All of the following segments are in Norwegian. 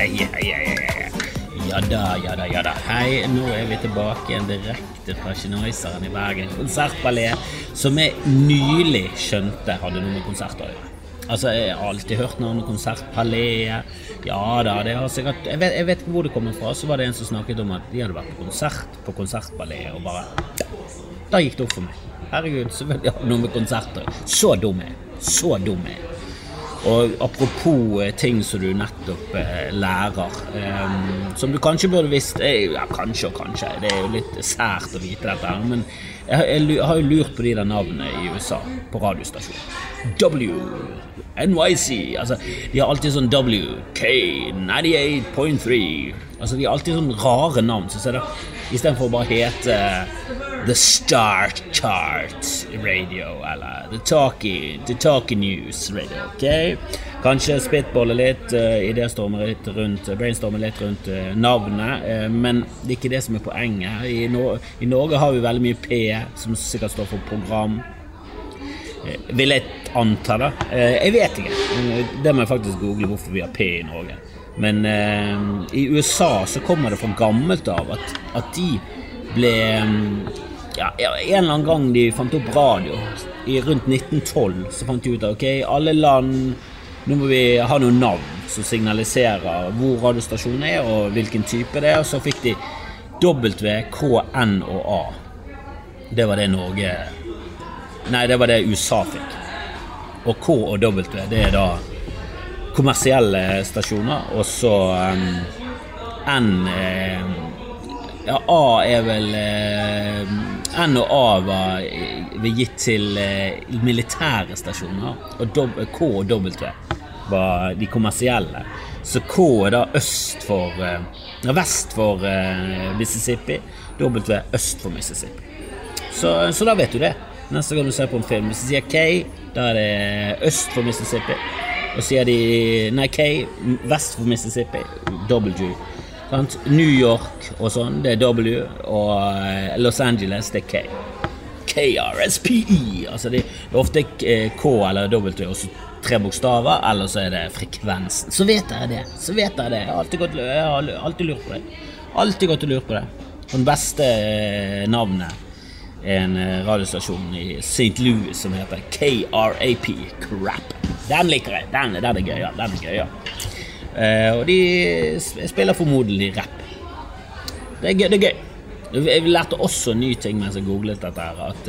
Hei, hei, hei, hei. Ja da, ja da, ja da. Hei, nå er vi tilbake igjen direkte fra Kinoiseren i Bergen. Konsertballet som jeg nylig skjønte hadde noe med konsert å gjøre. Altså, Jeg har alltid hørt navnet Konsertpaléet. Ja da, det har sikkert jeg vet, jeg vet ikke hvor det kommer fra. Så var det en som snakket om at de hadde vært på konsert på Konsertpaléet, og bare Da gikk det opp for meg. Herregud, selvfølgelig har det noe med konserter Så dum er jeg. Så dum er jeg. Og apropos eh, ting som du nettopp eh, lærer, eh, som du kanskje burde visst eh, Ja, kanskje og kanskje, det er jo litt sært å vite dette her, men jeg, har jo lurt på de der navnene i USA på radiostasjonen. W, NYC Altså, de har alltid sånn W, K, 98.3 Altså, de har alltid sånn rare navn, så det istedenfor å bare hete The Star Chart Radio eller The Talkie, The Talkie News Radio. ok? Kanskje spitballe litt, uh, idéstorme litt rundt, brainstorme litt rundt eh, navnet, eh, men det er ikke det som er poenget. I, no I Norge har vi veldig mye P, som sikkert står for program. Eh, Vil jeg anta det. Eh, Jeg vet ikke. Eh, Det må jeg faktisk google hvorfor vi har P i Norge. Men eh, i USA så kommer det fra gammelt av at, at de ble mm, ja, En eller annen gang de fant opp radio, i rundt 1912, så fant de ut at ok, alle land Nå må vi ha noen navn som signaliserer hvor radiostasjonen er, og hvilken type det er. Og så fikk de W, K, N og A. Det var det Norge Nei, det var det USA fikk. Og K og W, det er da kommersielle stasjoner, og så um, N eh, Ja, A er vel eh, N og A var var gitt til eh, militære stasjoner, og K og W var de kommersielle. Så K er da øst for eh, ja, vest for eh, Mississippi, W øst for Mississippi. Så, så da vet du det. Neste gang du ser på en film, hvis de sier K, da er det øst for Mississippi. Og sier de nei, K, vest for Mississippi, W. Sant? New York og sånn, det er W. Og eh, Los Angeles, det er K. KRSPE. Altså det er ofte eh, K eller W og så tre bokstaver, eller så er det frekvensen. Så vet dere det. Så vet dere det. Jeg har alltid, gått, jeg har alltid lurt på det. Alltid gått og lurt på det. Og den beste eh, navnet en radiostasjon i St. Louis som heter KRAP. Crap. Den liker jeg. Den, den er gøy. ja. Den er gøy, ja. Eh, og de spiller formodentlig rapp. Det er gøy. det er gøy. Jeg lærte også ny ting mens jeg googlet dette, her, at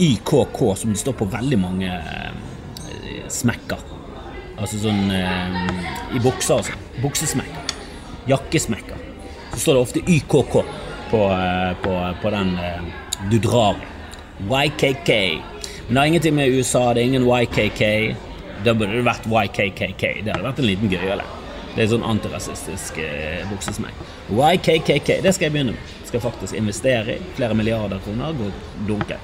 IKK, YKK, som det står på veldig mange eh, smekker Altså sånn eh, i bukser sånn. Buksesmekker. Jakkesmekker. Så står det ofte YKK på, eh, på, på den eh, du drar. YKK. Men det har ingenting med USA, det er ingen YKK. Da burde det vært YKKK. Det hadde vært en liten gøyale. Det er sånn antirasistisk eh, buksesmeng. YKKK, det skal jeg begynne med. Skal faktisk investere i flere milliarder kroner. Gå dunke.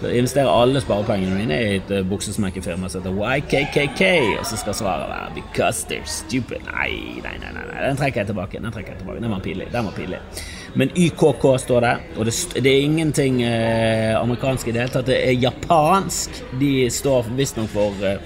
Så investerer alle sparepengene mine i et uh, buksesmekkefirma som heter YKKK, og så skal svaret være 'because they're stupid'. Nei, nei, nei, nei, den trekker jeg tilbake. Den trekker jeg tilbake. Den var pinlig. Den var pinlig. Men YKK står der, og det, det er ingenting eh, amerikansk i det hele tatt. Det er japansk. De står visstnok for eh,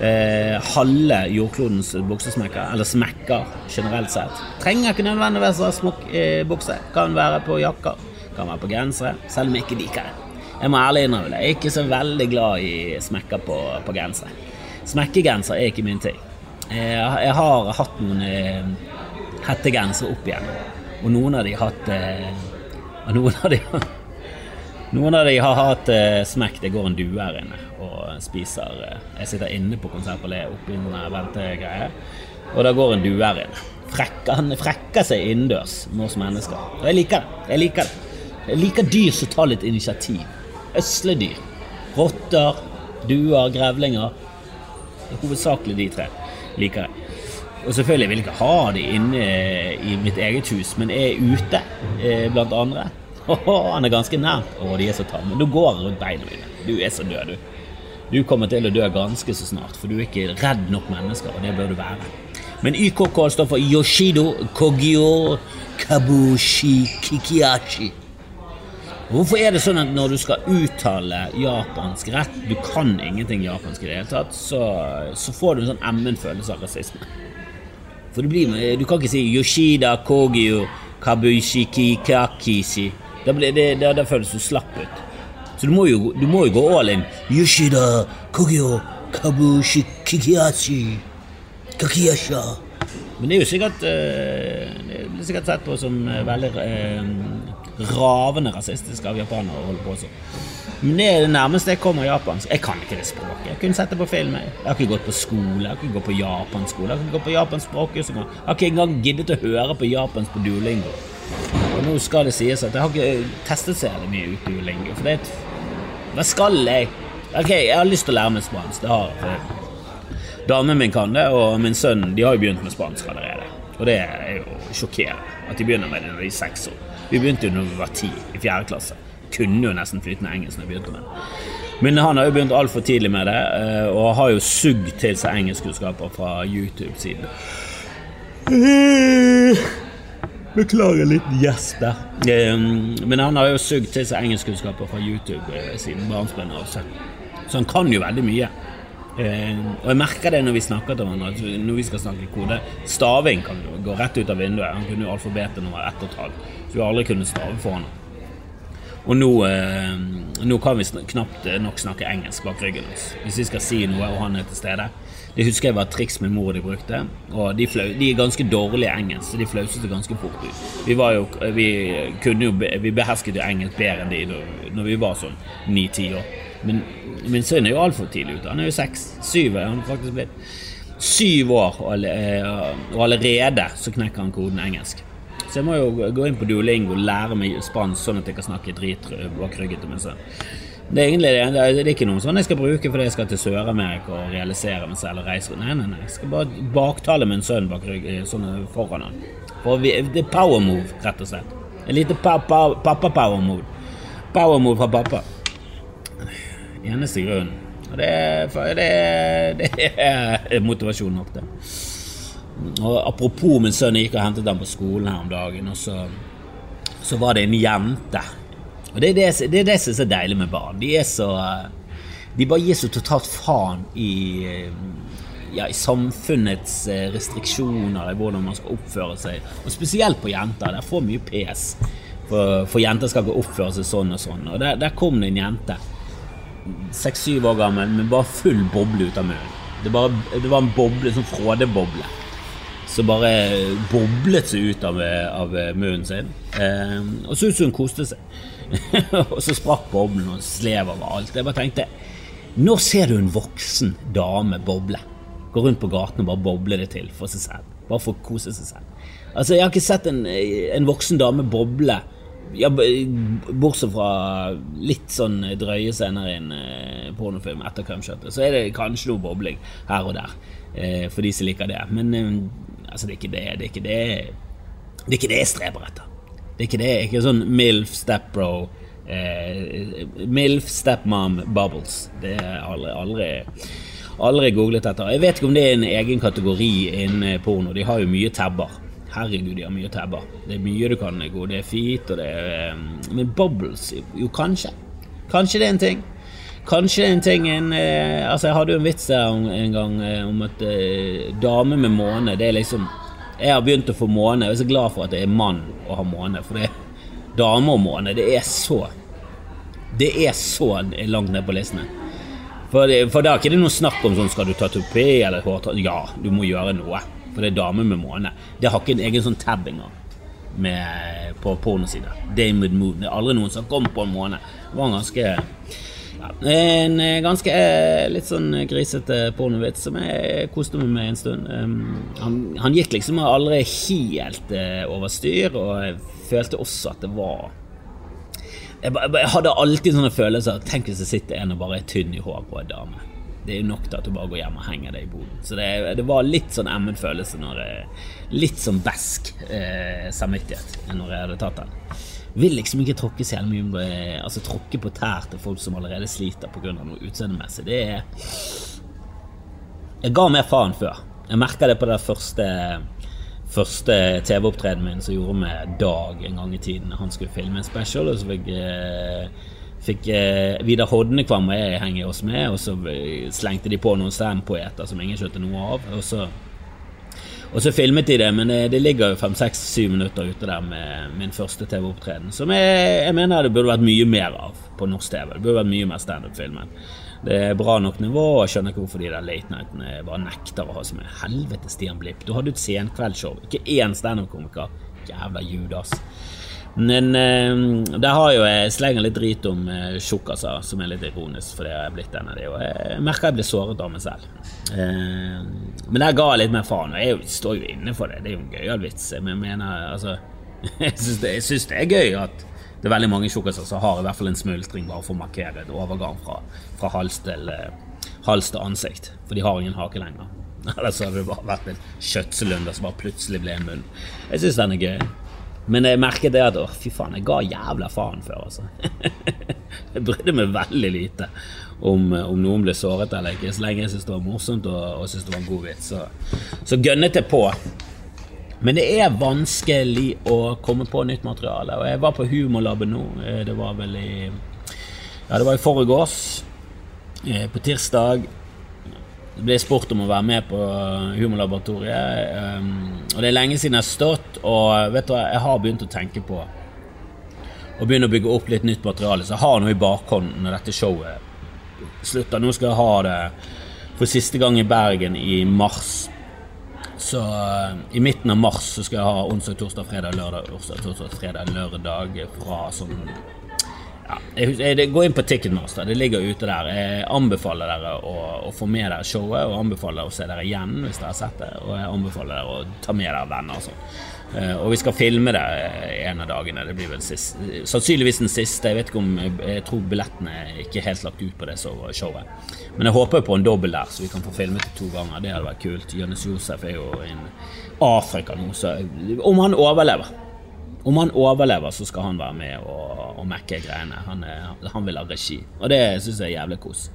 eh, halve jordklodens buksesmekker, eller smekker generelt sett. Trenger ikke nødvendigvis være smokk eh, bukse. Kan være på jakker, kan være på gensere, selv om jeg ikke liker det. Jeg må ærlig innrømme det. Jeg er ikke så veldig glad i smekker på, på gensere. Smekkegenser er ikke min ting. Jeg har hatt noen eh, hettegensere opp igjen, og noen av de har hatt eh, noen av de Noen av de har hatt eh, smekk. Det går en due her inne og spiser eh, Jeg sitter inne på Konsertpaléet oppi en ventegreie, og det går en due her inne. Frekker, han frekker seg innendørs med oss mennesker. Og jeg liker det. Jeg liker det. Jeg liker dyr som tar litt initiativ. Øsledyr. Rotter, duer, grevlinger. Hovedsakelig de tre liker jeg. Og selvfølgelig vil jeg ikke ha de inne i mitt eget hus, men er ute eh, blant andre. Åhå, han er ganske nær. Å, de er så tamme. Du går rundt beina mine. Du er så død, du. Du kommer til å dø ganske så snart, for du er ikke redd nok mennesker, og det bør du være. Men YKK står for Yoshido Kogyo Kabushi Kikiachi. Hvorfor er det sånn at når du skal uttale japansk rett, du kan ingenting japansk i det hele tatt, så, så får du en sånn emmen følelse av rasisme? For blir, du kan ikke si Yoshida Kogyo Kabushi Kakishi. Da, blir det, da, føles du slapp ut. Så du må jo, du må jo gå all in. Yoshida Kogyo Kabushi, Kikiyashi, Kakiyasha. Men det er jo sikkert eh, Det blir sikkert sett på som eh, veldig eh, ravende rasistisk av japanere å holde på sånn. Men det er det nærmeste jeg kommer japansk. Jeg kan ikke det språket. Jeg kunne sett det på film. Jeg har ikke gått på skole, jeg har ikke gått på japansk skole, jeg har ikke gått på japansk språkkurs. Jeg har ikke engang giddet å høre på japansk på Duolingo. Og nå skal det sies at jeg har ikke testet så jævlig mye uthuling. For det et Hva skal jeg? Ok, jeg har lyst til å lære meg spansk. Det har jeg. Damen min kan det, og min sønn de har jo begynt med spansk allerede. Og det er jo sjokkerende at de begynner med det når de er seks år. Vi begynte jo når vi var ti, i fjerde klasse. Kunne jo nesten flytende engelsk når vi begynte med det. Men han har jo begynt altfor tidlig med det, eh, og har jo sugd til seg engelskkunnskaper fra YouTube-siden. Beklager litt gjesp der. Eh, Men han har jo sugd til seg engelskkunnskaper fra YouTube eh, siden barnsben av. Så han kan jo veldig mye. Eh, og jeg merker det når vi snakker til hverandre, når vi skal snakke kode. Staving kan jo gå rett ut av vinduet. Han kunne jo alfabetet nummer ett og et halvt, så vi aldri kunnet stave for han. Og nå, eh, nå kan vi knapt nok snakke engelsk bak ryggen hans hvis vi skal si noe og han er til stede. Det husker jeg var et triks min mor og de brukte. Og de, flau, de er ganske dårlige i engelsk, så de flauset ganske fort ut. Vi, jo, vi, jo, vi behersket jo engelsk bedre enn de når vi var sånn ni-ti år. Men min sønn er jo altfor tidlig ute. Han er jo seks. Syv er han faktisk blitt. Syv år, eh, og allerede så knekker han koden engelsk. Så jeg må jo gå inn på Duolingo og lære meg spansk, sånn at jeg kan snakke drit bak ryggen til min sønn. Det er egentlig det, det er- ikke noe sånn jeg skal bruke fordi jeg skal til Sør-Amerika og realisere meg selv og reise. Nei, nei, nei. Jeg skal bare baktale min sønn bak ryggen, sånn foran han. For vi, det er power move, rett og slett. En lite pa, pa, pappa-power move. Power move fra pappa. Eneste grunnen. Og det er, det, er- det er motivasjon nok, det. Og apropos min sønn, jeg gikk og hentet ham på skolen her om dagen, og så, så var det en jente. Og det er det, det er det som er så deilig med barn. De er så De bare gir så totalt faen i ja, i samfunnets eh, restriksjoner i hvordan man skal oppføre seg. Og spesielt på jenter. Det får mye pes. For, for jenter skal ikke oppføre seg sånn og sånn. Og der, der kom det en jente seks-syv år gammel med bare full boble ut av munnen. Det, bare, det var en boble, sånn frådeboble, som bare boblet seg ut av, av munnen sin. Eh, og så ut som hun koste seg. og så sprakk boblen og slev overalt. Jeg bare tenkte Når ser du en voksen dame boble? Gå rundt på gaten og bare boble det til for seg selv. Bare for å kose seg selv. Altså, Jeg har ikke sett en, en voksen dame boble ja, bortsett fra litt sånn drøye scener i en eh, pornofilm etter Cumshot, så er det kanskje noe bobling her og der, eh, for de som liker det. Men eh, altså, det er ikke det. Det er ikke det Det er ikke det jeg streber etter. Er ikke det. Ikke sånn MILF stepbro eh, MILF stepmom bubbles. Det er aldri, aldri Aldri googlet etter. Jeg vet ikke om det er en egen kategori innen porno. De har jo mye tabber. Herregud, de har mye tabber. Det er mye du kan gå. Det er feet, og det er eh, Men bubbles Jo, kanskje. Kanskje det er en ting. Kanskje det er en ting en, eh, Altså, jeg hadde jo en vits der en gang eh, om at eh, dame med måne, det er liksom Jeg har begynt å få måne. Jeg er så glad for at det er mann å ha måne, for det er dame og måne, det er så Det er så langt ned på listene. For, det, for da er ikke det noe snakk om sånn skal du ta tupé eller hårtråd. Ja, du må gjøre noe. For det er dame med måne. Det har ikke en egen sånn tab engang på pornosida. David Moon. Det er aldri noen som kom på en måne. Det var ganske En eh, ganske eh, litt sånn grisete pornovits som jeg koste meg med en stund. Han, han gikk liksom aldri helt eh, over styr, og jeg følte også at det var jeg, jeg hadde alltid sånne følelser Tenk hvis det sitter en og bare er tynn i håret på en dame. Det er jo nok til at du bare går hjem og henger deg i boden. Så det, det var litt sånn emmet følelse når det Litt sånn besk eh, samvittighet når jeg hadde tatt den. Vil liksom ikke tråkke så jævlig mye Altså tråkke på tær til folk som allerede sliter pga. noe utseendemessig. Det er Jeg ga mer faen før. Jeg merka det på det første Første TV-opptredenen min som gjorde med Dag en gang i tiden. Han skulle filme en special, og så fikk, eh, fikk eh, Vidar Hodnekvam og jeg henge oss med, og så slengte de på noen stempoeter som ingen skjønte noe av. Og så, Og så filmet de det, men det, det ligger jo fem, seks, syv minutter ute der med min første TV-opptreden, som jeg, jeg, mener det burde vært mye mer av på norsk TV. Det burde vært mye mer standup-filmen. Det er bra nok nivå, og jeg skjønner ikke hvorfor de der late nightene bare nekter å ha som en Helvete, Stian Blipp, du hadde et senkveldsshow, ikke én standup-komiker. Jævla Judas. Men eh, har jo jeg slenger litt drit om eh, tjukkaser, som er litt ironisk, fordi jeg er blitt en av de, og jeg merker jeg blir såret av meg selv. Eh, men der ga jeg litt mer faen, og jeg står jo inne for det. Det er jo en gøyal vits. Men jeg mener, altså Jeg syns det, det, er gøy at det er veldig mange tjukkaser som har i hvert fall en smultring bare for å markere et overgang fra, fra hals, til, eh, hals til ansikt. For de har ingen hake lenger. Ellers hadde det bare vært en kjøttselunder som bare plutselig ble en munn. Jeg syns den er gøy. Men jeg merker det at å, fy faen, jeg ga jævla faen før, altså. jeg brydde meg veldig lite om, om, noen ble såret eller ikke. Så lenge jeg syntes det var morsomt og, og syntes det var en god vits, så, så gønnet jeg på. Men det er vanskelig å komme på nytt materiale. Og jeg var på Humorlaben nå. Eh, det var vel i Ja, det var i forgårs. Eh, på tirsdag ble spurt om å være med på Humorlaboratoriet. Um, og det er lenge siden jeg har stått, og vet du hva, jeg har begynt å tenke på å begynne å bygge opp litt nytt materiale. Så jeg har noe i bakhånden når dette showet slutter. Nå skal jeg ha det for siste gang i Bergen i mars. Så uh, i midten av mars så skal jeg ha onsdag, torsdag, fredag, lørdag, onsdag, torsdag, fredag, lørdag fra sånn Gå inn på Ticketmaster, det ligger ute der. Jeg anbefaler dere å, å få med dere showet, og anbefaler å se dere igjen hvis dere har sett det. Og jeg anbefaler dere å ta med dere venner og sånn. Uh, og vi skal filme det en av dagene. Det blir vel sist, sannsynligvis den siste. Jeg vet ikke om Jeg tror billettene er ikke helt lagt ut på det showet. Men jeg håper på en dobbel der, så vi kan få filmet det to ganger. Det hadde vært kult. Jonis Josef er jo i Afrika nå, så om han overlever om han overlever, så skal han være med og, og mekke greiene. Han, er, han, vil ha regi, og det syns jeg er jævlig kos.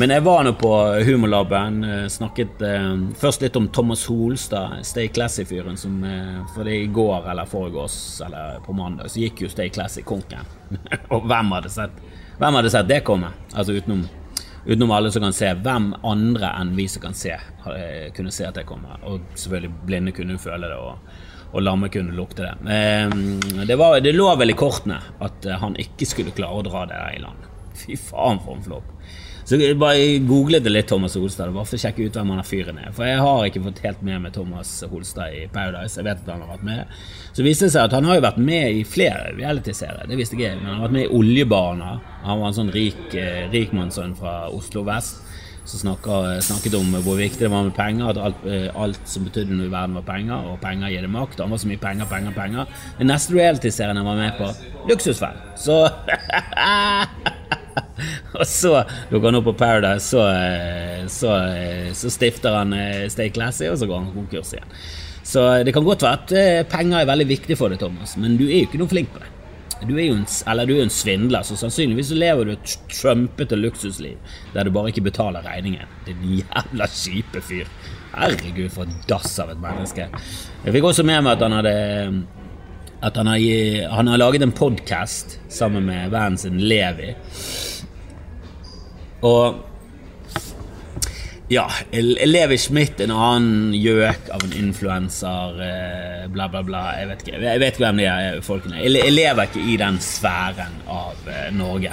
Men jeg var nå på Humorlaben. Eh, snakket eh, først litt om Thomas Holstad, Stay Classy-fyren som eh, For det i går eller foregårs eller på mandag så gikk jo Stay Classy-konken. og hvem hadde sett Hvem hadde sett det komme? Altså utenom, utenom alle som kan se. Hvem andre enn vi som kan se, kunne se at det kommer? Og selvfølgelig blinde kunne føle det. og og lammet kunne lukte det. Ehm, det, var, det, lå vel i kortene at eh, han ikke skulle klare å dra det der i land. Fy faen, for en flopp. Så jeg bare googlet det litt Thomas Holstad, bare for å sjekke ut hvem han er fyren er. For jeg har ikke fått helt med meg Thomas Holstad i Paradise. Jeg vet at han har vært med. Så viste det seg at han har jo vært med i flere reality-serier. Det visste jeg, men han har vært med i Oljebarna. Han var en sånn rik eh, rikmannssønn fra Oslo vest som snakket om hvor viktig det var med penger, at alt, eh, alt som betydde noe i verden, var penger, og penger gir det makt. Han var så mye penger, penger, penger. Den neste reality-serien han var med på, Luksusfell. Så Og så dukker han opp på Paradise, så, eh, så, eh, så stifter han Stay Classy, og så går han konkurs igjen. Så det kan godt være at penger er veldig viktig for deg, Thomas, men du er jo ikke noe flink på det. Du er jo en, du er en svindler, så sannsynligvis så lever du et trumpete luksusliv der du bare ikke betaler regningen. Din jævla kjipe fyr. Herregud, for en dass av et menneske. Jeg fikk også med meg at han hadde at han har, han har laget en podkast sammen med vennen sin Levi. Og ja, Levi Schmidt, en annen gjøk av en influenser, eh, bla, bla, bla. Jeg vet ikke, jeg vet ikke hvem de er folkene Jeg lever ikke i den sfæren av eh, Norge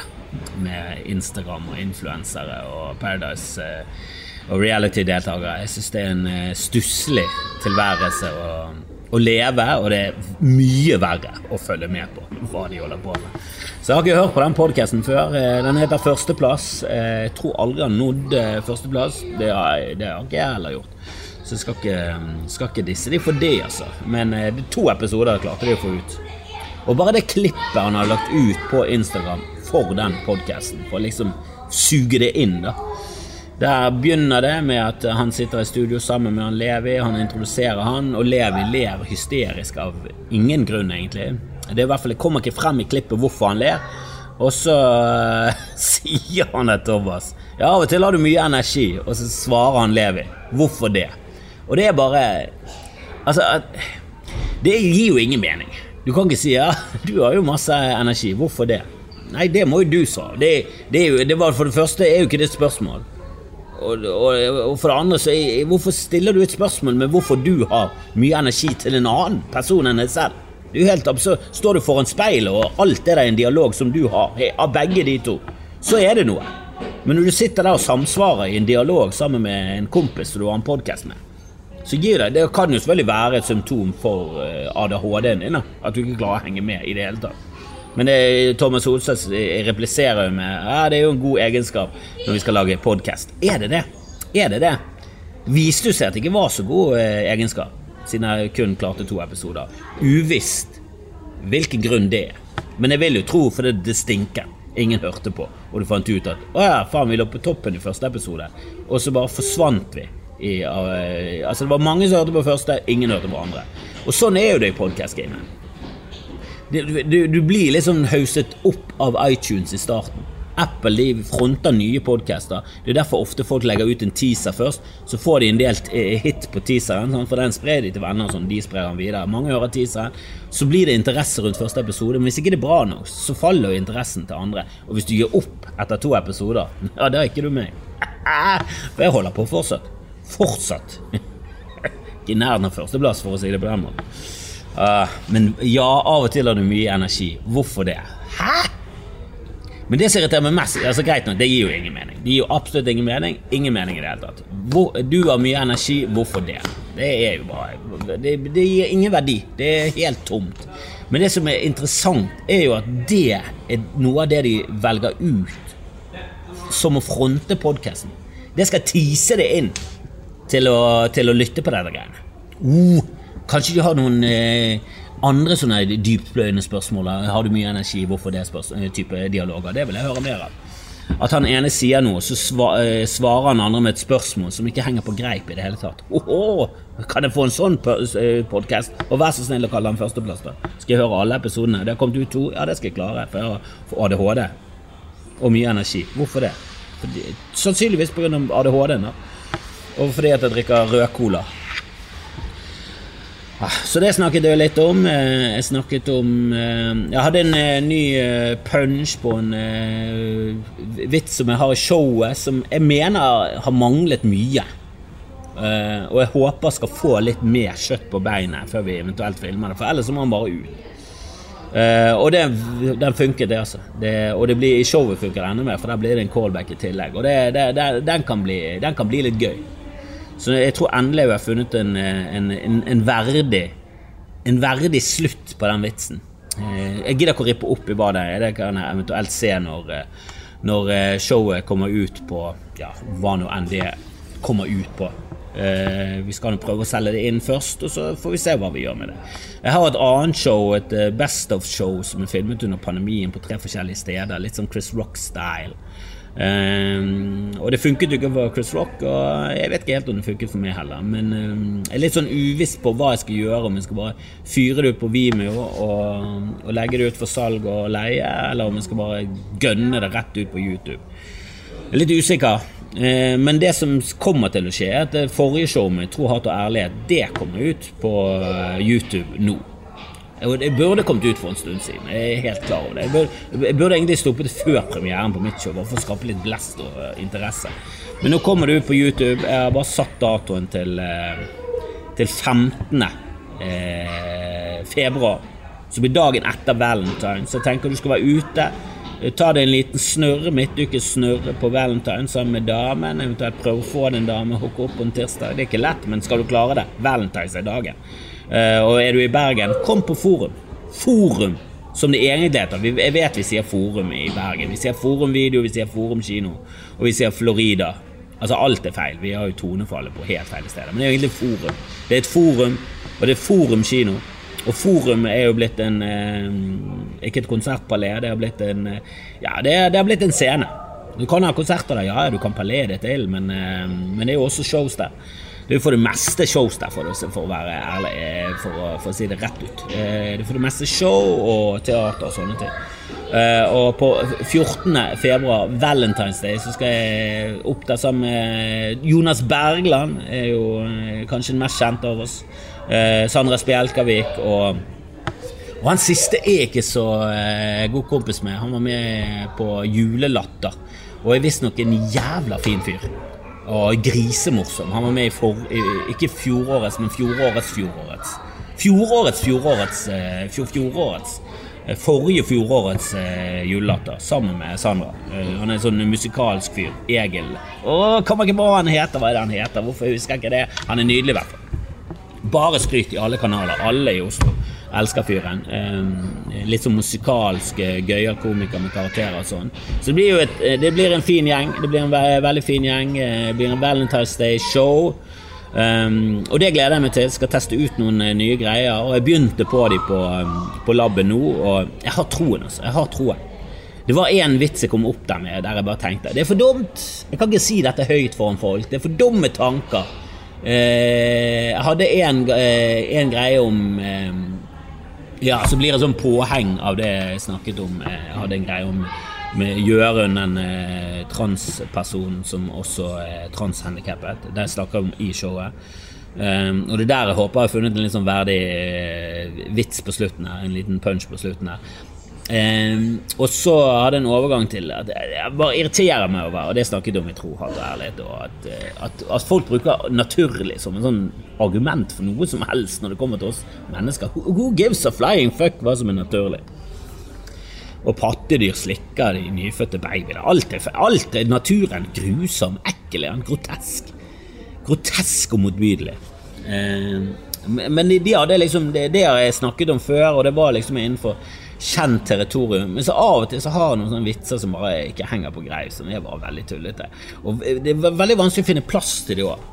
med Instagram og influensere og Paradise eh, og reality-deltakere. Jeg syns det er en stusslig tilværelse å, å leve, og det er mye verre å følge med på hva de holder på med. Så jeg har ikke hørt på den podkasten før. Eh, den heter Førsteplass. Eh, jeg tror aldri han nådde eh, førsteplass. Det har, det har ikke jeg heller gjort. Så jeg skal ikke, skal ikke disse de for det, altså. Men to episoder klarte de å få ut. Og bare det klippet han har lagt ut på Instagram for den podkasten, for å liksom suge det inn, da. Der begynner det med at han sitter i studio sammen med han Levi, han introduserer han, og Levi ler hysterisk av ingen grunn, egentlig. Det er i hvert fall, Det kommer ikke frem i klippet hvorfor han ler. Og så uh, sier han det, Thomas. Ja, av og til har du mye energi. Og så svarer han Levi. Hvorfor det? Og det er bare Altså, det gir jo ingen mening. Du kan ikke si ja, du har jo masse energi. Hvorfor det? Nei, det må jo du svare. Det, det, det, var for det første er jo ikke det et spørsmål. og, og, og for det andre, så hvorfor stiller du et spørsmål med hvorfor du har mye energi til en annen person enn deg selv? Det er jo helt. Står du foran speilet, og alt er det en dialog som du har, av begge de to, så er det noe. Men når du sitter der og samsvarer i en dialog sammen med en kompis som du har en podkast med, så gir det Det kan jo selvfølgelig være et symptom for eh, ADHD-en din, at du ikke klarer å henge med i det hele tatt. Men det, Thomas Holseth repliserer jo med ja, det er jo en god egenskap når vi skal lage podkast. Er det det? Er det det? Viste du seg at det ikke var så god eh, egenskap, siden jeg kun klarte to episoder. Uvisst hvilken grunn det er. Men jeg vil jo tro fordi det stinker. Ingen hørte på, og du fant ut at å ja, faen, vi lå på toppen i første episode, og så bare forsvant vi. I, uh, altså Det var mange som hørte på første, ingen hørte på andre. Og sånn er jo det i podkast-gamet du, du, du blir liksom hauset opp av iTunes i starten. Apple de fronter nye podcaster. Det er derfor ofte folk legger ut en teaser først. Så får de en del eh, hit på teaseren, for den sprer de til venner. Sånn, de sprer den videre. Mange hører teaseren. Så blir det interesse rundt første episode. Men hvis ikke det er bra nok, så faller jo interessen til andre. Og hvis du gir opp etter to episoder, ja, da er ikke du med. For jeg holder på fortsatt. Fortsatt. Ikke i nærheten av førsteplass, for å si det på den måten. Uh, men ja, av og til har du mye energi. Hvorfor det? Hæ?! Men det som irriterer meg mest, altså greit nok, det gir jo ingen mening. Det gir jo absolutt ingen mening. Ingen mening i det hele tatt. Hvor, du har mye energi, hvorfor det? Det er jo bare det, det, gir ingen verdi. Det er helt tomt. Men det som er interessant, er jo at det er noe av det de velger ut som å fronte podkasten. Det skal tise det inn til å, til å lytte på denne greiene. Uh, Kanskje de har noen eh, andre sånne dyptpløyende spørsmål. Har du mye energi? Hvorfor det eh, type dialoger? Det vil jeg høre mer av. At han ene sier noe, så eh, svarer han andre med et spørsmål som ikke henger på greip i det hele tatt. Oho, kan jeg få en sånn eh, podkast? Og vær så snill å kalle den førsteplass, da. Skal jeg høre alle episodene? Det har kommet ut to? Ja, det skal jeg klare, for jeg har ADHD. Og mye energi. Hvorfor det? Fordi, sannsynligvis pga. ADHD-en. Og fordi at jeg drikker rødcola. Ah, så det snakket jeg litt om. Eh, jeg snakket om eh, Jeg hadde en eh, ny punch på en vits som jeg har i showet, som jeg mener har manglet mye. Og jeg håper skal få litt mer kjøtt på beinet før vi eventuelt filmer det, for ellers må han bare ut. og det, den funket, det, altså. Det, og det blir, i showet funker det enda mer, for der blir det en callback i tillegg. Og det, den, kan bli, den kan bli litt gøy. Så jeg tror endelig vi har funnet en, en, en, en, verdig En verdig slutt på den vitsen. Eh, jeg gidder ikke å rippe opp i badet. Det kan jeg eventuelt se når, eh, når eh, showet kommer ut på Ja, hva nå enn det kommer ut på. vi skal prøve å selge det inn først, og så får vi se hva vi gjør med det. Jeg har et annet show, et Best of-show, som er filmet under pandemien på tre forskjellige steder. Litt sånn Chris Rock-style. Um, og det funket jo ikke for Chris Rock, og jeg vet ikke helt om det funket for meg heller. Men um, jeg er litt sånn uviss på hva jeg skal gjøre, om jeg skal bare fyre det ut på Vimeo og, og legge det ut for salg og leie, eller om jeg skal bare gønne det rett ut på YouTube. Jeg er litt usikker. Uh, men det som kommer til å skje, er at det forrige showet mitt, Tro, hat og ærlighet, det kommer ut på uh, YouTube nå. Det burde kommet ut for en stund siden. Jeg er helt klar over det. Jeg burde, jeg burde egentlig stoppet før premieren på mitt show, bare for å skape litt blest og uh, interesse. Men nå kommer det ut på YouTube. Jeg har bare satt datoen til, uh, til 15. Uh, februar. Så blir dagen etter valentine. Så jeg tenker du skal være ute. Ta deg en liten snurre, midtukesnurre på valentine sammen med damen. Eventuelt prøve å få din dame dame, hooke opp på en tirsdag. Det er ikke lett, men skal du klare det? Valentines er dagen. Uh, og er du i Bergen, kom på Forum. Forum, som det egentlig heter. Jeg vet vi sier Forum i Bergen. Vi sier Forum Video, vi sier Forum Kino, og vi sier Florida. Altså Alt er feil. Vi har jo tonefallet på helt feil steder. Men det er egentlig Forum. Det er et forum, og det er Forum Kino. Og Forum er jo blitt en eh, Ikke et konsertpalé, det har blitt en eh, Ja, det, det har blitt en scene. Du kan ha konserter der, ja, du kan palé det til, men, eh, men det er jo også shows der. Er for det meste shows der, for, å være ærlig, eh, for å, for å, si det rett ut. Du det er for det meste show og teater og sånne ting. Eh, og på 14. februar, Valentine's Day, så skal jeg opp der sammen med Jonas Bergland, er jo kanskje den mest kjente av oss. Sandra Spjelkavik og og han siste er jeg ikke så god kompis med. Han var med på Julelatter og er visstnok en jævla fin fyr. Og grisemorsom. Han var med i for, ikke fjorårets, men fjorårets fjorårets. Fjorårets fjorårets eh, fjor, fjorårets eh, Forrige fjorårets eh, julelatter sammen med Sandra. Eh, han er en sånn musikalsk fyr. Egil. Å, kommer ikke på hva han heter. Hva er det han heter? Hvorfor husker jeg ikke det? Han er nydelig, i hvert fall. Bare skryt i alle kanaler. Alle i Oslo elsker fyren. Eh, litt sånn musikalsk, eh, gøyal komiker med karakterer og sånn. Så det blir jo et, det blir en fin gjeng. Det blir en ve veldig fin gjeng. Det blir en Valentine's Day-show. Um, og det gleder jeg meg til. Skal teste ut noen uh, nye greier. Og jeg begynte på de på, um, på laben nå, og jeg har troen, altså. Jeg har troen. Det var én vits jeg kom opp der med, der jeg bare tenkte Det er for dumt! Jeg kan ikke si dette høyt foran folk. Det er for dumme tanker. Uh, jeg hadde uh, en greie om Ja, så blir det sånn påheng av det jeg snakket om. Jeg hadde en greie om med Jørund, en eh, transperson som også er transhandikappet. Det snakker vi om i showet. Um, og det er der jeg håper jeg har funnet en litt sånn verdig eh, vits på slutten her. En liten punch på slutten her. Um, og så hadde jeg en overgang til at jeg bare irriterer meg over, og det snakket om i tro, hat og ærlighet, og at, eh, at, at, folk bruker naturlig som en sånn argument for noe som helst når det kommer til oss mennesker. Who, who gives a flying fuck hva som er naturlig? Og pattedyr slikker de nyfødte babyene. Alt alt er naturen grusom, ekkel, grotesk. Grotesk og motbydelig. Eh, men de, de hadde liksom, det, det har jeg snakket om før, og det var liksom innenfor kjent territorium. Men så av og til så har han noen sånne vitser som bare ikke henger på greip, som er bare veldig tullete. Og det er veldig vanskelig å finne plass til det òg.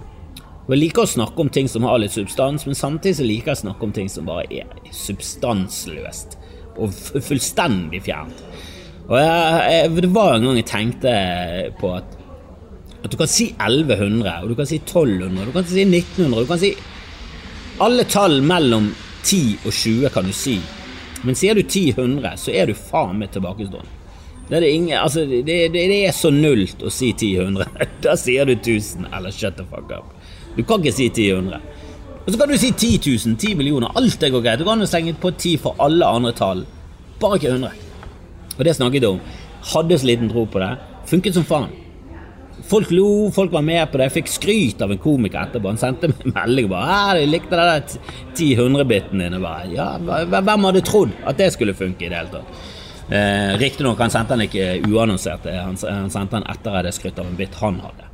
Og Jeg liker å snakke om ting som har litt substans, men samtidig så liker jeg å snakke om ting som bare er substansløst og fullstendig fjernt. Og jeg, jeg, Det var en gang jeg tenkte på at, at du kan si 1100, og du kan si 1200, du kan si 1900 Du kan si Alle tall mellom 10 og 20 kan du si. Men sier du 1000, så er du faen meg tilbakestående. Det er, ingen, altså, det, det, det er, så nullt å si 1000. Da sier du 1000 eller shut the fuck up. Du kan ikke si 1000. Og så kan du si 10 000, 10 millioner. Alt det går greit. Du kan jo slenge på 10 for alle andre tall. Bare ikke 100. Og det snakket jeg om. Hadde så liten tro på det. Funket som faen. Folk lo, folk var med på det. Jeg fikk skryt av en komiker etterpå. Han sendte meg melding bare 'Jeg likte det der 10-100-biten din.' bare, ja, Hvem hadde trodd at det skulle funke i det hele tatt? Eh, Riktignok, sendte den ikke uannonsert. Han, han sendte den etter jeg hadde skrytt av en bit han hadde.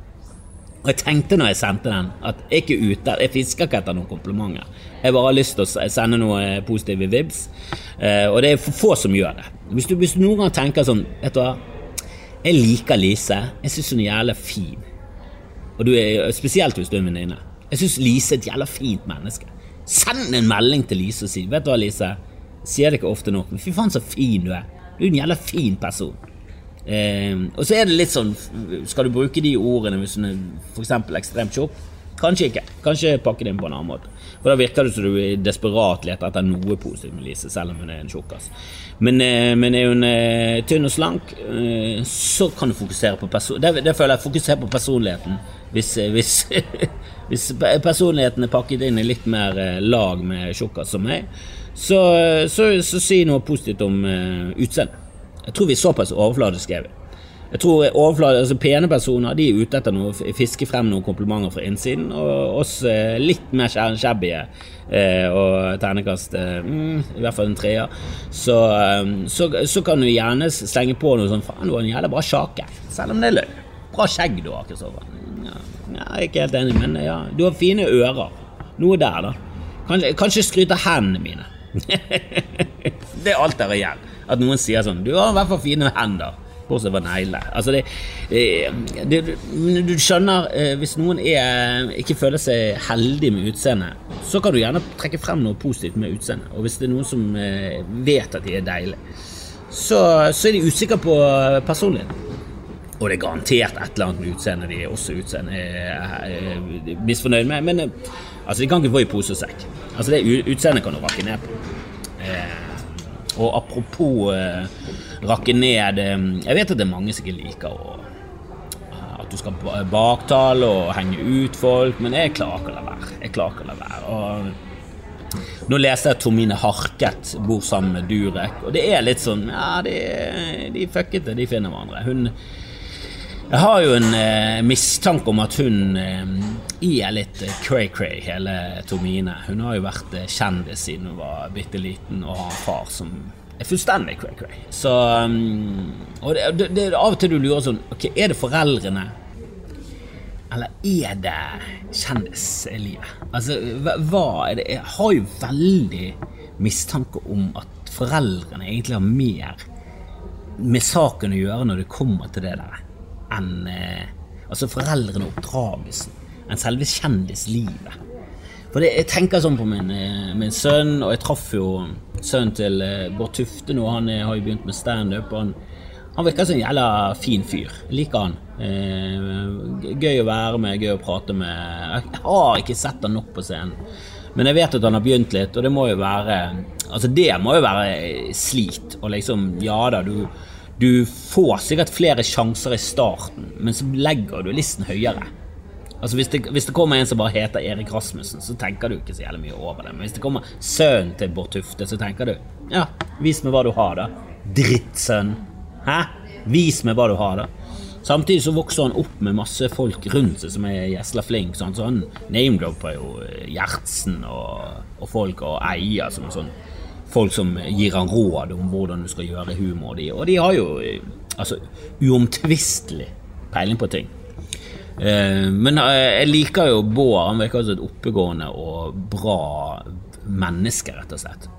Og jeg tenkte når jeg sendte den, at jeg er ikke ute Jeg fisker ikke etter noen komplimenter. Jeg bare har lyst til å sende noe positivt positive vibs. Eh, og det er for få som gjør det. Hvis du, hvis du noen gang tenker sånn Vet du hva, jeg liker Lise. Jeg syns hun er jævla fin. Og du er, Spesielt hvis du er en venninne. Jeg syns Lise er et jævla fint menneske. Send en melding til Lise og si Vet du hva, Lise. Sier det ikke ofte nok, men fy faen så fin du er. Du er en jævla fin person. Eh, og så er det litt sånn Skal du bruke de ordene hvis hun er f.eks. ekstremt tjukk? Kanskje ikke. Kanskje pakke det inn på en annen måte. For Da virker det som du er desperat leter etter noe positivt med Lise, selv om hun er en tjukkas. Men, eh, men, er hun eh, tynn og slank, eh, så kan du fokusere på person det, føler jeg fokuserer på personligheten. Hvis, hvis, hvis, personligheten er pakket inn i litt mer lag med tjukkas som meg, så, så, så, si noe positivt om utseendet. Jeg tror vi er såpass overfladiske er vi. Jeg tror overflade, altså Pene personer de er ute etter å fiske frem noen komplimenter fra innsiden. Og oss eh, litt mer shabby eh, og ternekast eh, mm, I hvert fall en treer. Så, eh, så, så, kan du gjerne slenge på noe sånn Faen, du har en jævla bra sjake. Selv om det er løgn. Bra skjegg du har, Kristoffer. Ja, jeg er ikke helt enig, men ja, du har fine ører. Noe der, da. Kanskje, kanskje skryte hendene mine. det er alt der igjen. At noen sier sånn Du har i hvert fall fine hender. Bortsett fra negler. Altså det, det, Du skjønner, eh, hvis noen er, ikke føler seg heldig med utseendet, så kan du gjerne trekke frem noe positivt med utseendet. Og hvis det er noen som eh, vet at de er deilige, så, så er de usikre på personligheten. Og det er garantert et eller annet med utseendet de er også utseende misfornøyd med. Men eh, altså, de kan ikke få i pose og sekk. Altså, det utseendet kan du rakke ned på. Eh, og apropos eh, rakke ned eh, Jeg vet at det er mange som ikke liker å, eh, at du skal baktale og henge ut folk, men jeg klarer ikke å la være. Jeg klarer ikke å la være. Og nå leste jeg at Tomine Harket bor sammen med Durek, og det er litt sånn Ja, de, de fuckete, de finner hverandre. Hun Jeg har jo en eh, mistanke om at hun eh, er litt cray-cray, hele Tomine. Hun har jo vært eh, kjendis siden hun var bitte liten og har en far som er fullstendig cray-cray. Så um, Og det, det, det, av og til du lurer sånn Ok, er det foreldrene? Eller er det kjendislivet? Altså, hva, er det Jeg har jo veldig mistanke om at foreldrene egentlig har mer med saken å gjøre når det kommer til det der, enn eh, altså foreldrene og oppdragelsen, enn selve kjendislivet. For det, Jeg tenker sånn på min, eh, min, sønn, og jeg traff jo sønnen til eh, Bård Tufte nå. Han er, har jo begynt med standup. Han, han virker som en jævla fin fyr. Jeg liker han. Eh, gøy å være med, gøy å prate med. Jeg har ikke sett han nok på scenen. Men jeg vet at han har begynt litt, og det må jo være Altså, det må jo være slit. Og liksom, ja da, du, du får sikkert flere sjanser i starten, men så legger du listen høyere. Altså hvis det, hvis det, kommer en som bare heter Erik Rasmussen, så tenker du ikke så jævlig mye over det. Men hvis det kommer sønnen til Bård Tufte, så tenker du ja, vis meg hva du har, da. Drittsønn. Hæ? Vis meg hva du har, da. Samtidig så vokser han opp med masse folk rundt seg som er gjesla flink, så han name-dropper jo Gjertsen og, og, folk og eier som sånn folk som gir han råd om hvordan du skal gjøre humor. Og de har jo altså, uomtvistelig peiling på ting. Eh, men eh, jeg liker jo Bård. Han virker som et oppegående og bra menneske, rett og slett.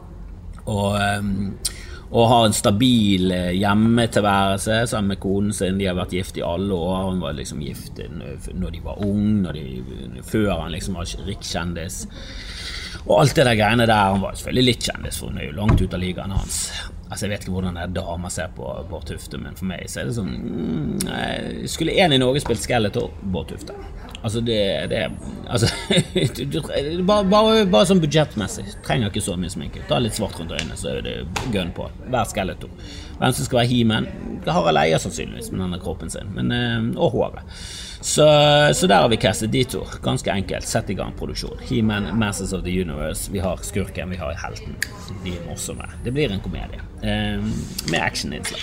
Og eh, og har en stabil hjemmetilværelse sammen med konen sin. De har vært gift i alle år. Hun var liksom gift når de var unge, før han liksom var rikskjendis. Og alt det der greiene der. Han var selvfølgelig litt kjendis, for hun er jo langt ut av ligaen hans. Altså Jeg vet ikke hvordan en dame ser på Bård Tufte, men for meg så er det sånn mm, Skulle en i Norge spilt Skeletor, Bård Tufte. Altså, det, det altså, bare, bare, bare, sånn budsjettmessig. Trenger ikke så mye sminke. Ta litt svart rundt øynene, så er det gun på. Vær Skeletor. Hvem som skal være He-Man? Harald Eia sannsynligvis, med denne kroppen sin. Men, eh, og håret. Så, så, der har vi castet de to. Ganske enkelt. Sett i gang produksjon. He-Man, Masters of the Universe. Vi har skurken, vi har helten. De er morsomme. Det blir en komedie eh, med actioninnslag.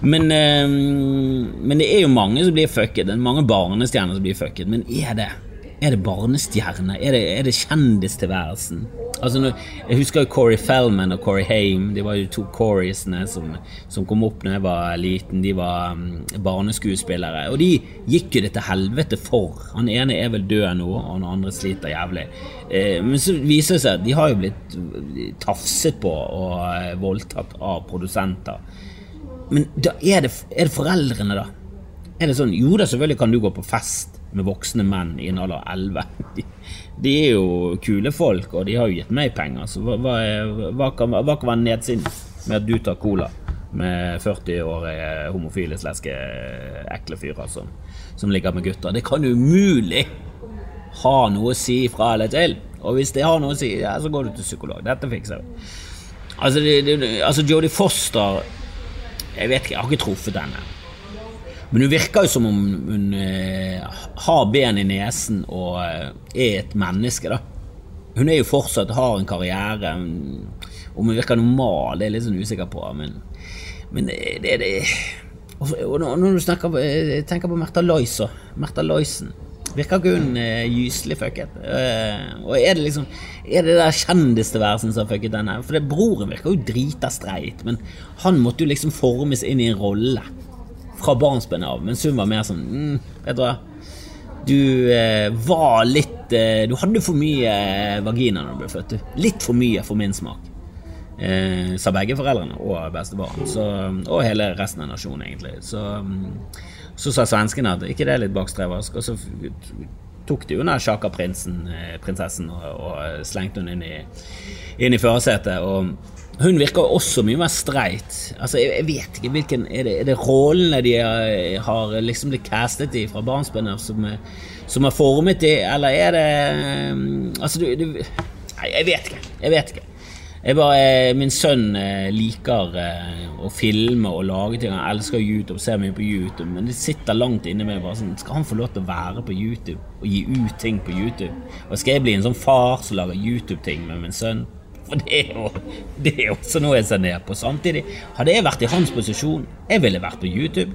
Men, eh, men, det er jo mange som blir fucket. Mange barnestjerner som blir fucket. Men er det, er det barnestjerne? Er det, er det kjendistilværelsen? Altså, når, jeg husker jo Corey Feldman og Corey Haim. De var jo to Corysene som, som, kom opp da jeg var liten. De var um, barneskuespillere. Og de gikk jo det til helvete for. Han ene er vel død nå, og han andre sliter jævlig. Eh, men så viser det seg at de har jo blitt tafset på og eh, voldtatt av produsenter. Men da er det, er det foreldrene, da? Er det sånn Jo da, selvfølgelig kan du gå på fest med voksne menn i en alder av 11. De, de, er jo kule folk, og de har jo gitt meg penger, så hva, hva, hva, kan, hva kan være nedsiden med at du tar cola med 40-årige homofile, sleske, ekle fyrer som, som ligger med gutter? Det kan umulig ha noe å si fra eller til. Og hvis det har noe å si, ja, så går du til psykolog. Dette fikser vi. Altså, altså Jodie Foster jeg vet ikke, jeg har ikke truffet henne. Men hun virker jo som om hun eh, har ben i nesen og eh, er et menneske, da. Hun er jo fortsatt har en karriere. Om hun virker normal, det er jeg litt sånn usikker på. Men, men det, det, det Og når du snakker på, jeg tenker på Märtha Loisa. Märtha Loisen. Virker ikke hun eh, gyselig fucket? Uh, og er det liksom Er det der kjendistilværelsen som har fucket denne? For det, broren virker jo drita streit, men han måtte jo liksom formes inn i en rolle fra barnsben av, mens hun var mer sånn mm, Vet du hva, du eh, var litt eh, Du hadde for mye eh, vagina når du ble født, du. Litt for mye for min smak. Eh, sa begge foreldrene og bestefaren. Og hele resten av nasjonen, egentlig. Så mm, så sa svenskene at ikke det er litt bakstreversk, og så tok de unna Shaka-prinsessen og, og, slengte hun inn i, inn i førersetet. Og hun virker også mye mer streit. Altså, jeg, jeg vet ikke hvilken Er det, er det rollene de har, har liksom blitt castet i fra barnsben av som, som, har formet de, eller er det mm, Altså, du, du Nei, jeg vet ikke. Jeg vet ikke. Bare, eh, min sønn eh, liker eh, å filme og lage ting. Han elsker YouTube, ser mye på YouTube. Men det sitter langt inne med bare sånn, Skal han få lov til å være på YouTube og gi ut ting på YouTube? Og skal jeg bli en sånn far som lager YouTube-ting med min sønn? For det er jo det er også noe jeg ser ned på. Samtidig, hadde jeg vært i hans posisjon, jeg ville vært på YouTube.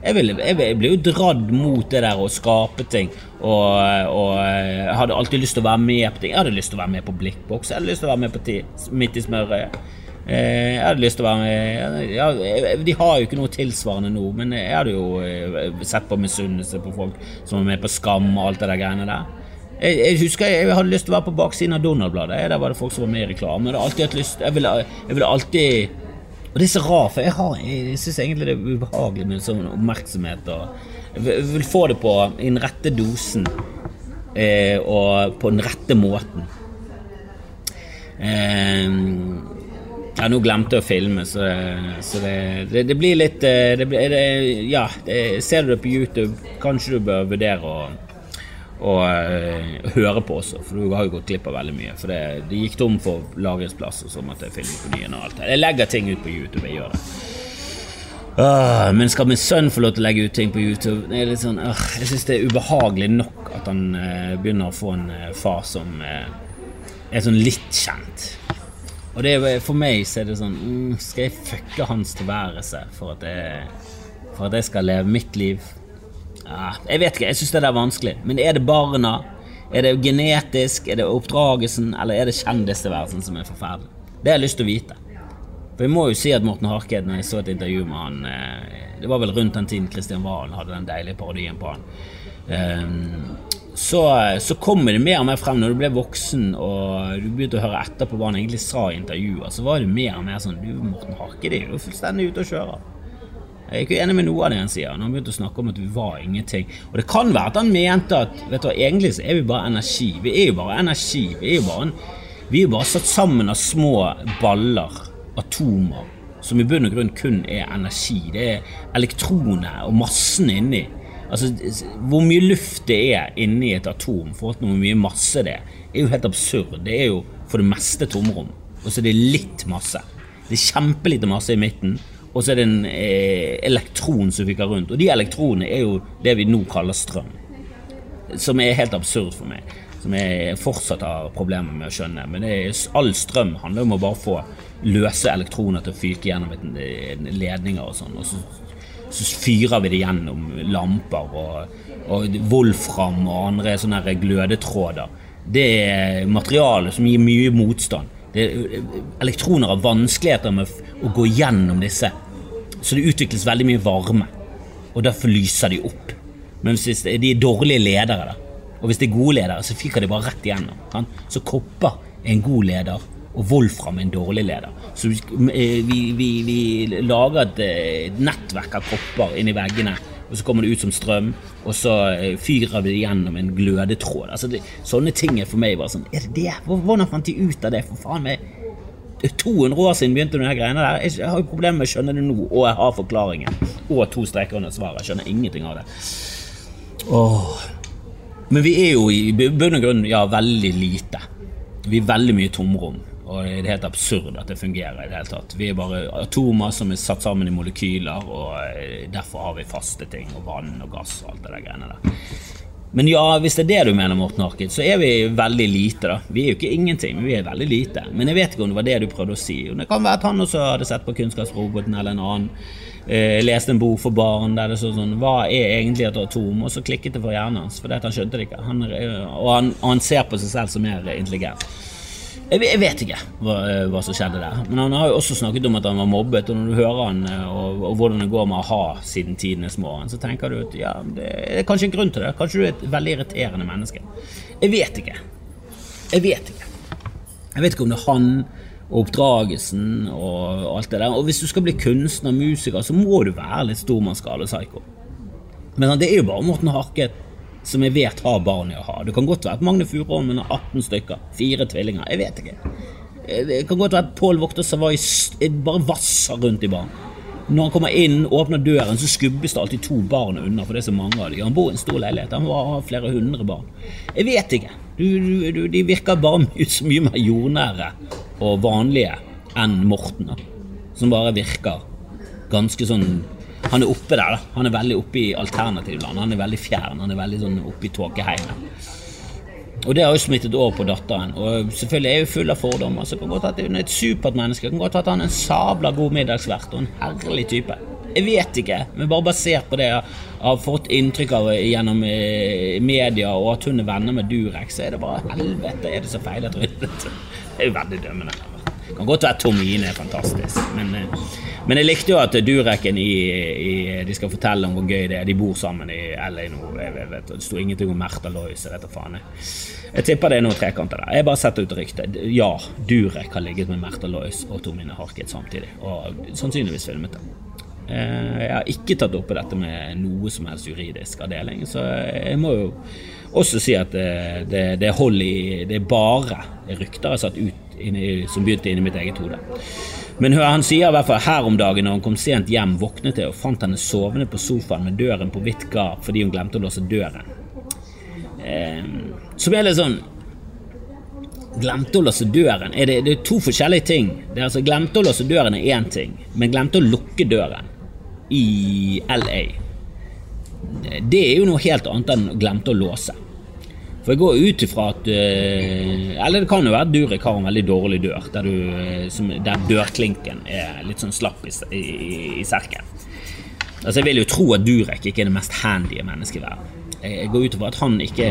Jeg, ville, jeg, jeg ble jo dratt mot det der å skape ting. Og, og jeg hadde alltid lyst til å være med på ting. Jeg hadde lyst til å være med på Blikkboks. Jeg hadde lyst til å være med på Midt i smørøyet. Eh, Jeg hadde lyst til å være med ja, De har jo ikke noe tilsvarende nå, men jeg hadde jo eh, sett på misunnelse på folk som var med på Skam og alt det der greiene der. Jeg, jeg husker jeg, hadde lyst til å være på baksiden av Donald-bladet. Der var det folk som var med i reklame. Jeg lyst Jeg ville, jeg ville alltid Og det er så rart, for jeg, har, jeg syns egentlig det er ubehagelig med sånn oppmerksomhet. Og jeg vil- få det på i den rette dosen eh, og på den rette måten. Eh, ja, nå glemte jeg å filme, så, så det, det, det blir litt eh, det blir, Ja, ser du det på YouTube, kanskje du bør vurdere å, å uh, høre på også, for du har jo gått glipp av veldig mye. For det, det gikk tom for lagringsplass, og så måtte jeg filme på nye og alt. Jeg legger ting ut på YouTube, jeg gjør det. Uh, men skal min sønn få lov til å legge ut ting på YouTube? Det er litt sånn, uh, jeg syns det er ubehagelig nok at han eh, begynner å få en eh, far som er sånn litt kjent. Og det for meg så er det sånn mm, Skal jeg fucke hans tilværelse for at, jeg, for at jeg skal leve mitt liv? Jeg vet ikke, jeg syns det er vanskelig. Men er det barna? Er det genetisk? Er det oppdragelsen? Eller er det kjendistilværelsen som er forferdelig? Det har jeg lyst til å vite. For jeg må jo si at Morten Harket, når jeg så et intervju med han eh, Det var vel rundt den tiden Kristian Valen hadde den deilige parodien på han. Ehm, så, så kommer det mer og mer frem når du ble voksen og du begynte å høre etter på hva han egentlig sa i intervjuer, så var det mer og mer sånn Du, Morten Harket, er jo fullstendig ute å kjøre. Jeg er ikke enig med noe av det han sier. Han begynte å snakke om at vi var ingenting. Og det kan være at han mente at vet du, egentlig så er vi bare energi. Vi er jo bare energi. Vi er jo bare, en, vi er bare satt sammen av små baller, atomer, som i bunn og grunn kun er energi. Det er elektroner og massen inni. Altså, Hvor mye luft det er inni et atom forhold til hvor mye masse det er, er jo helt absurd. Det er jo for det meste tomrom. Og så er det litt masse. Det er kjempelite masse i midten, og så er det en eh, elektron som fyker rundt. Og de elektronene er jo det vi nå kaller strøm. Som er helt absurd for meg. Som jeg fortsatt har problemer med å skjønne. Men er, all strøm handler om å bare få løse elektroner til å fyke gjennom et, en ledninger og sånn. Og så, så fyrer vi det gjennom lamper og, og wolfram og andre sånne glødetråder. Det er materiale som gir mye motstand. Er, elektroner har vanskeligheter med å gå gjennom disse, så det utvikles veldig mye varme. Og derfor lyser de opp. Men hvis de er dårlige ledere, da, og hvis de er gode ledere, så fyker de bare rett igjennom. Kan? Så kopper er en god leder, og Wolfram er en dårlig leder. Så vi, vi, vi, vi lager et eh, nettverk av kopper inni veggene, og så kommer det ut som strøm, og så eh, fyrer det gjennom en glødetråd. Altså det, sånne ting er for meg bare sånn Er det det? Hvordan fant de ut av det? For faen meg 200 år siden begynte de her greiene der. Jeg har jo problemer med å skjønne det nå, og jeg har forklaringen. Og to streker under svaret. Jeg skjønner ingenting av det. Åh. Men vi er jo i bunn og grunn ja, veldig lite. Vi er veldig mye tomrom. Og det er helt absurd at det fungerer i det hele tatt. Vi er bare atomer som er satt sammen i molekyler, og eh, derfor har vi faste ting, og vann og gass og alt det der greiene der. Men ja, hvis det er det du mener, Morten Harket, så er vi veldig lite, da. Vi er jo ikke ingenting, men vi er veldig lite. Men jeg vet ikke om det var det du prøvde å si. Det kan være at han også hadde sett på Kunnskapsroboten eller en annen. Eh, leste en bok for barn der det står sånn Hva er egentlig et atom? Og så klikket det for hjernen hans, fordi at han skjønte det ikke. Han, er- og, han, og han ser på seg selv som mer intelligent. Jeg, vet ikke hva, hva som skjedde der. Men han har jo også snakket om at han var mobbet, og når du hører han eh, og, og hvordan det går med a-ha siden tidenes morgen, så tenker du at ja, det er kanskje en grunn til det. Kanskje du er et veldig irriterende menneske. Jeg vet ikke. Jeg vet ikke. Jeg vet ikke om det er han og oppdragelsen og alt det der. Og hvis du skal bli kunstner, musiker, så må du være litt stormannsgal og psyko. Men det er jo bare Morten Harket som jeg vet har barn å ha. Det kan godt være at Magne Furuholmen har 18 stykker. Fire tvillinger. Jeg vet ikke. Eh, Det kan godt være at Pål Vokter Savoy bare vasser rundt i barn. Når han kommer inn, og åpner døren, så skubbes det alltid to barn unna, for det er så mange av dem. Han bor i en stor leilighet. Han har flere hundre barn. Jeg vet ikke. Du, du, de virker bare mye, så mye mer jordnære og vanlige enn Morten. Som bare virker ganske sånn Han er oppe der, da. Han er veldig oppe i alternativland. Han er veldig fjern. Han er veldig sånn oppe i tåkeheimen. Og det har jo smittet over på datteren. Og selvfølgelig er hun full av fordommer. Så kan godt at hun er et supert menneske. Kan godt at han er en sabla god middagsvert og en herlig type. Jeg vet ikke, men bare basert på det jeg har fått inntrykk av gjennom eh, media, og at hun er venner med Durek, så er det bare helvete, er det så feil at hun er det er jo veldig dømmende. Det kan godt være Tomine er fantastisk, men, eh, men jeg likte jo at Dureken i, i, De skal fortelle om hvor gøy det er. De bor sammen i LA nå. Jeg vet, det sto ingenting om Märtha Lois. Jeg. Jeg. tipper det er noen trekanter der. Jeg bare setter ut ryktet. Ja, Durek har ligget med Märtha Lois og Tomine Harket samtidig, og sannsynligvis filmet det. Eh, jeg har ikke tatt opp dette med noe som helst juridisk avdeling, så jeg må jo også si at det, det, det hold i Det er bare rykter jeg har satt ut inni, som begynte inni mitt eget hode. Men han sier i hvert fall her om dagen når han kom sent hjem, våknet jeg og fant henne sovende på sofaen med døren på vidt gap fordi hun glemte å låse døren. Eh, så ble det sånn Glemte å låse døren. Er det, det, er to forskjellige ting. Det er altså Glemte å låse døren er én ting, men glemte å lukke døren i LA. Det er jo noe helt annet enn glemte å låse. For jeg går ut ifra at eh, Eller det kan jo være at Durek har en veldig dårlig dør, der, du, eh, som, der dørklinken er litt sånn slapp i, i, i serken. Altså Jeg vil jo tro at Durek ikke er det mest handy mennesket i verden. Jeg går ut ifra at han ikke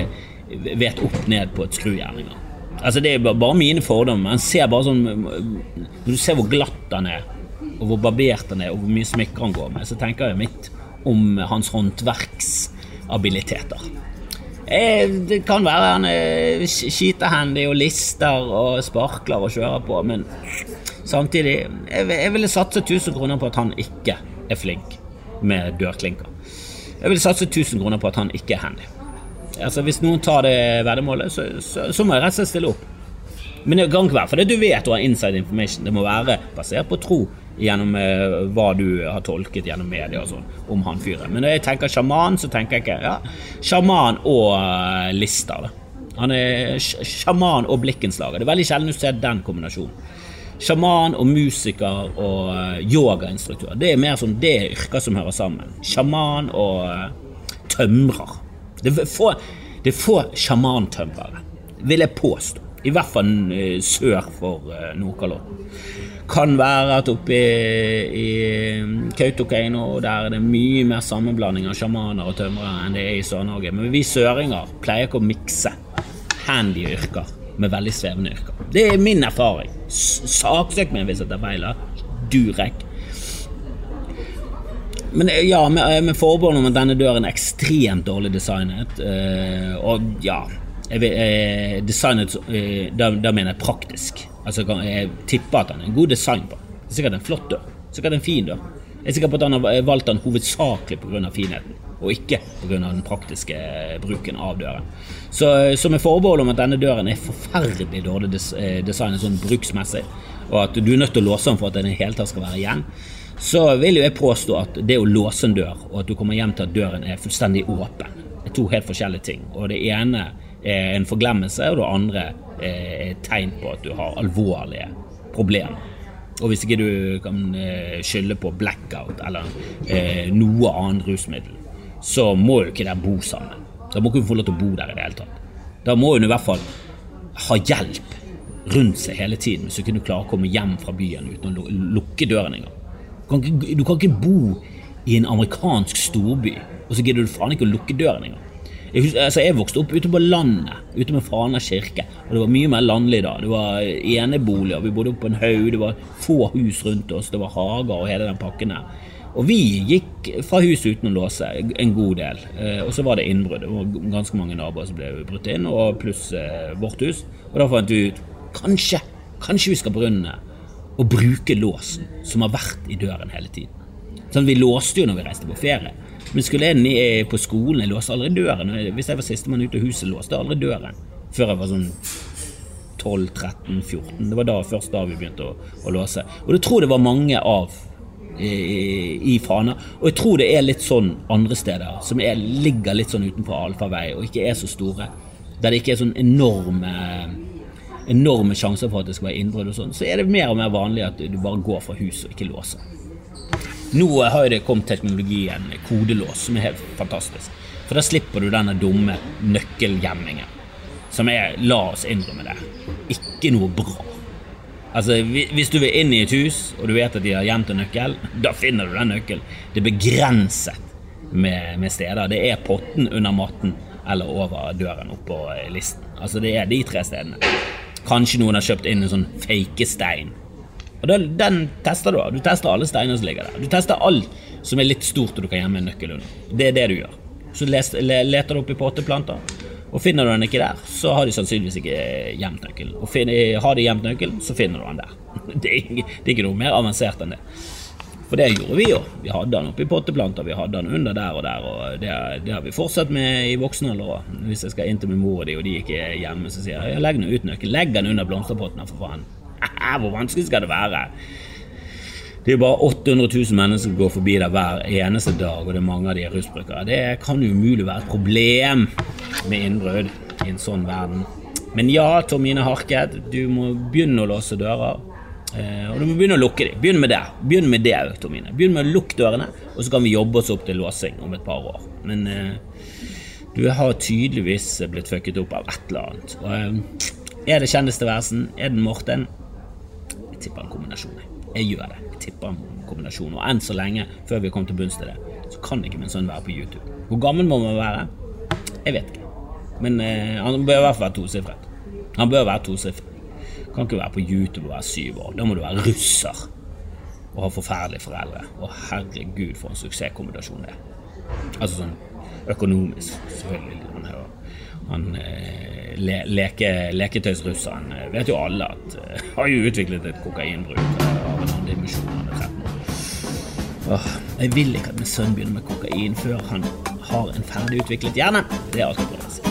vet opp ned på et skrujern engang. Altså Det er bare mine fordommer. Han ser bare sånn Når du ser hvor glatt han er, og hvor barbert han er, og hvor mye smykker han går med, så tenker jeg mitt om hans håndverksabiliteter. Eh, det kan være han er skitehandy og lister og sparkler og kjører på, men samtidig Jeg ville satse 1000 kroner på at han ikke er flink med dørklinker. Jeg ville satse 1000 kroner på at han ikke er handy. Altså Hvis noen tar det veddemålet, så, så, så må jeg rett og slett stille opp. Men det kan ikke være fordi du vet du har inside information. Det må være basert på tro gjennom eh, hva du har tolket gjennom media og sånn om han fyren. Men når jeg tenker sjaman, så tenker jeg ikke ja, sjaman og uh, Lister. Han er sjaman og blikkenslager. Det er veldig sjelden du ser den kombinasjonen. Sjaman og musiker og uh, yogainstruktør. Det er mer sånn det er yrker som hører sammen. Sjaman og tømrer. Det er få, det er få sjamantømrere, vil jeg påstå. I hvert fall sør for Nordkalotten. Kan være at oppe i, i Kautokeino der er det mye mer sammenblanding av sjamaner og tømrere enn det er i Sør-Norge. Men vi søringer pleier ikke å mikse handy yrker med veldig svevende yrker. Det er min erfaring. Saksøk meg hvis jeg tar feil. Durek. Men ja, med, med forbehold om at denne døren er ekstremt dårlig designet. Øh, og ja jeg, eh, Designet eh, da mener jeg praktisk. Altså, jeg tipper at han er en god design på er sikkert en flott dør. Sikkert en fin dør. Jeg er sikker på at han har valgt den hovedsakelig pga. finheten, og ikke pga. den praktiske bruken av døren. Så, så med forbehold om at denne døren er forferdelig dårlig eh, designet sånn bruksmessig, og at du er nødt til å låse den for at den i hele tatt skal være igjen, så vil jo jeg påstå at det å låse en dør, og at du kommer hjem til at døren er fullstendig åpen, er to helt forskjellige ting. Og det ene er en forglemmelse, og det andre er et tegn på at du har alvorlige problemer. Og hvis ikke du kan eh, skylde på blackout eller eh, noe annet rusmiddel, så må jo ikke dere bo sammen. Da må ikke hun få lov til å bo der i det hele tatt. Da må hun i hvert fall ha hjelp rundt seg hele tiden hvis du ikke klarer å komme hjem fra byen uten å lukke døren engang. Du kan ikke bo i en amerikansk storby, og så gidder du faen ikke å lukke døren engang. Jeg, husker, altså jeg vokste opp ute på landet, ute med Fana kirke. Og det var mye mer landlig da. Det var eneboliger, vi bodde oppe på en haug, det var få hus rundt oss, det var hager og hele den pakken der. Og vi gikk fra hus uten å låse en god del. Eh, og så var det innbrudd. Det var ganske mange naboer som ble brutt inn, og pluss eh, vårt hus. Og da fant vi ut kanskje, kanskje vi skal begynne og bruke låsen som har vært i døren hele tiden. Sånn, Vi låste jo når vi reiste på ferie. Men skulle jeg på skolen, jeg låste aldri døren. Hvis jeg var sistemann ut av huset, låste jeg aldri døren. Før jeg var sånn 12-13-14. Det var da, først da vi begynte å, å låse. Og det tror jeg det var mange av i, i Fana. Og jeg tror det er litt sånn andre steder, som er, ligger litt sånn utenfor allfarvei og ikke er så store. Der det ikke er sånn enorme enorme sjanser for at det skal være innbrudd og sånn, så er det mer og mer vanlig at du bare går fra huset og ikke låser. Nå har det kommet teknologien kodelås, som er helt fantastisk. For da slipper du denne dumme nøkkelgjemmingen. Som er, la oss innrømme det, ikke noe bra. Altså, Hvis du vil inn i et hus, og du vet at de har gjemt en nøkkel, da finner du den nøkkelen. Det er begrenset med, med steder. Det er potten under matten eller over døren oppå listen. Altså, det er de tre stedene. Kanskje noen har kjøpt inn en sånn fake stein. Og den, den tester du. Du tester alle steiner som ligger der. Du tester alt som er litt stort og du kan gjemme en nøkkel under. Det er det du gjør. Så leter du opp i potteplanter. Og finner du den ikke der, så har de sannsynligvis ikke gjemt nøkkelen. Og finner, har de gjemt nøkkelen, så finner du den der. Det er, ikke, det er ikke noe mer avansert enn det. For det gjorde vi jo. Vi hadde den oppi potteplanter, vi hadde den under der og der, og det, det har vi fortsatt med i voksen alder òg. Hvis jeg skal inn til min mor og de, og de ikke er hjemme, så sier jeg legg den ut nøkkelen. Legg den under blomsterpotten, for faen. Hvor vanskelig skal det være? Det er jo bare 800 000 mennesker som går forbi der hver eneste dag, og det er mange av de er rusbrukere. Det kan jo umulig være et problem med innbrudd i en sånn verden. Men ja, Tormine Harket, du må begynne å låse dører. Eh, og du må begynne å lukke dem. Begynn med det. Begynn med det, Tormine. Begynn med å lukke dørene, og så kan vi jobbe oss opp til låsing om et par år. Men eh, du har tydeligvis blitt fucket opp av et eller annet. Eh, er det kjendistilværelsen? Er det Morten? Jeg tipper en kombinasjon. Jeg gjør det. Jeg tipper en kombinasjon. Og enn så lenge, før vi kommer til bunns til det, så kan ikke min sønn være på YouTube. Hvor gammel må man være? Jeg vet ikke. Men eh, han bør i hvert fall være tosifret. Han bør være tosifret. Kan ikke være på YouTube og være syv år. Da må du være russer og ha forferdelige foreldre. Å herregud, for en suksesskombinasjon det er. Altså sånn økonomisk, selvfølgelig. Han, han eh, le, leke, leketøysrusseren eh, vet jo alle at uh, har jo utviklet et kokainbruk av en annen dimensjon. Er 13 år. Åh, jeg vil ikke at min sønn begynner med kokain før han har en ferdigutviklet hjerne. Det er alt jeg